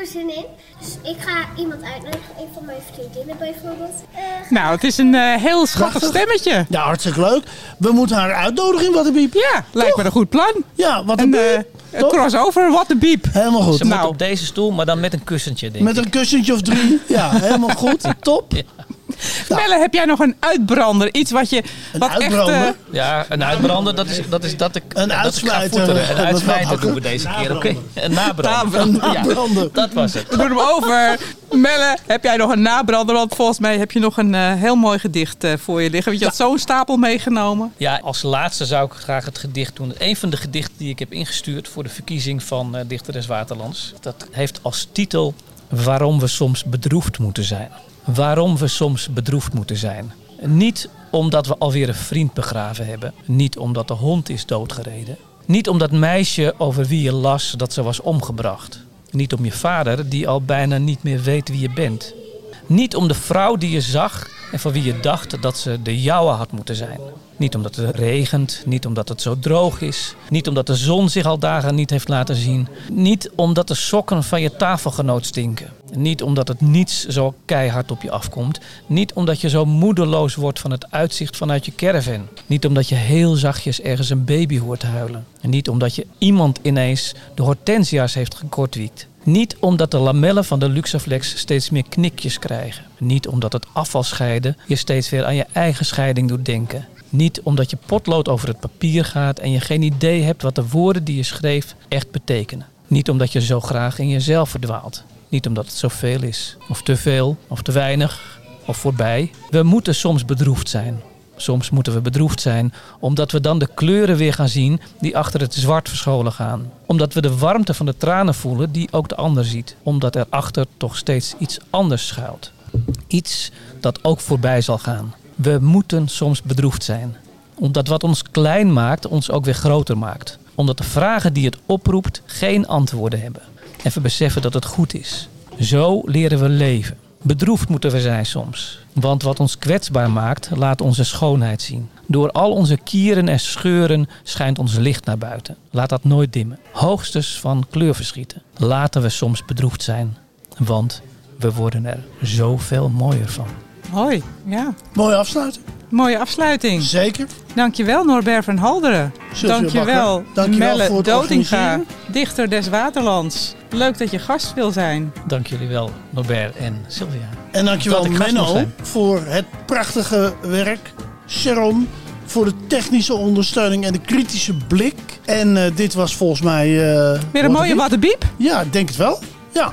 Speaker 5: ik heb er zin in. Dus ik ga iemand uitnodigen. Een van mijn vriendinnen bijvoorbeeld. Uh,
Speaker 4: nou, het is een uh, heel schattig stemmetje.
Speaker 3: Ja, hartstikke leuk. We moeten haar uitnodigen in Wat de Biep.
Speaker 4: Ja, lijkt me een goed plan.
Speaker 3: Ja, Wat de Biep.
Speaker 4: Uh, crossover, What the Beep.
Speaker 3: Helemaal goed.
Speaker 6: Ze nou. moet op deze stoel, maar dan met een kussentje, denk
Speaker 3: Met
Speaker 6: ik.
Speaker 3: een kussentje of drie. Ja, helemaal goed. <laughs> Top. Ja. <laughs>
Speaker 4: Nou. Melle, heb jij nog een uitbrander? Iets wat je.
Speaker 3: Een
Speaker 4: wat
Speaker 3: uitbrander?
Speaker 4: Echt,
Speaker 6: uh... Ja, een uitbrander, dat is dat, is dat ik.
Speaker 3: Een
Speaker 6: dat
Speaker 3: uitsmijter.
Speaker 6: Ik een <laughs> uitsmijter doen we deze keer. Oké. Okay. Een nabrander.
Speaker 3: nabrander. Ja,
Speaker 6: dat was het.
Speaker 4: We doen hem over. Melle, heb jij nog een nabrander? Want volgens mij heb je nog een uh, heel mooi gedicht uh, voor je liggen. Want je had zo'n stapel meegenomen.
Speaker 6: Ja, als laatste zou ik graag het gedicht doen. Een van de gedichten die ik heb ingestuurd voor de verkiezing van uh, Dichter des Waterlands. Dat heeft als titel Waarom we soms bedroefd moeten zijn. Waarom we soms bedroefd moeten zijn. Niet omdat we alweer een vriend begraven hebben. Niet omdat de hond is doodgereden. Niet om dat meisje over wie je las dat ze was omgebracht. Niet om je vader die al bijna niet meer weet wie je bent. Niet om de vrouw die je zag en van wie je dacht dat ze de jouwe had moeten zijn. Niet omdat het regent, niet omdat het zo droog is, niet omdat de zon zich al dagen niet heeft laten zien, niet omdat de sokken van je tafelgenoot stinken, niet omdat het niets zo keihard op je afkomt, niet omdat je zo moedeloos wordt van het uitzicht vanuit je caravan, niet omdat je heel zachtjes ergens een baby hoort huilen, en niet omdat je iemand ineens de hortensia's heeft gekortwiekt. Niet omdat de lamellen van de Luxaflex steeds meer knikjes krijgen. Niet omdat het afvalscheiden je steeds weer aan je eigen scheiding doet denken. Niet omdat je potlood over het papier gaat en je geen idee hebt wat de woorden die je schreef echt betekenen. Niet omdat je zo graag in jezelf verdwaalt. Niet omdat het zoveel is, of te veel, of te weinig, of voorbij. We moeten soms bedroefd zijn. Soms moeten we bedroefd zijn, omdat we dan de kleuren weer gaan zien die achter het zwart verscholen gaan. Omdat we de warmte van de tranen voelen die ook de ander ziet. Omdat er achter toch steeds iets anders schuilt. Iets dat ook voorbij zal gaan. We moeten soms bedroefd zijn. Omdat wat ons klein maakt, ons ook weer groter maakt. Omdat de vragen die het oproept geen antwoorden hebben. En we beseffen dat het goed is. Zo leren we leven. Bedroefd moeten we zijn soms. Want wat ons kwetsbaar maakt, laat onze schoonheid zien. Door al onze kieren en scheuren schijnt ons licht naar buiten. Laat dat nooit dimmen. Hoogstens van kleurverschieten. Laten we soms bedroefd zijn. Want we worden er zoveel mooier van.
Speaker 4: Hoi, ja.
Speaker 3: Mooie afsluiting.
Speaker 4: Mooie afsluiting.
Speaker 3: Zeker.
Speaker 4: Dankjewel Norbert van Halderen.
Speaker 3: Sylvia
Speaker 4: Dankjewel.
Speaker 3: Dankjewel
Speaker 4: Melle
Speaker 3: voor het
Speaker 4: Dotinga, dichter des Waterlands. Leuk dat je gast wil zijn.
Speaker 6: Dank jullie wel, Norbert en Sylvia.
Speaker 3: En dankjewel Menno voor het prachtige werk. Sharon voor de technische ondersteuning en de kritische blik. En eh, dit was volgens mij... eh,
Speaker 4: Weer een mooie
Speaker 3: wat
Speaker 4: Wattenbiep.
Speaker 3: Ja, ik denk het wel. Ja.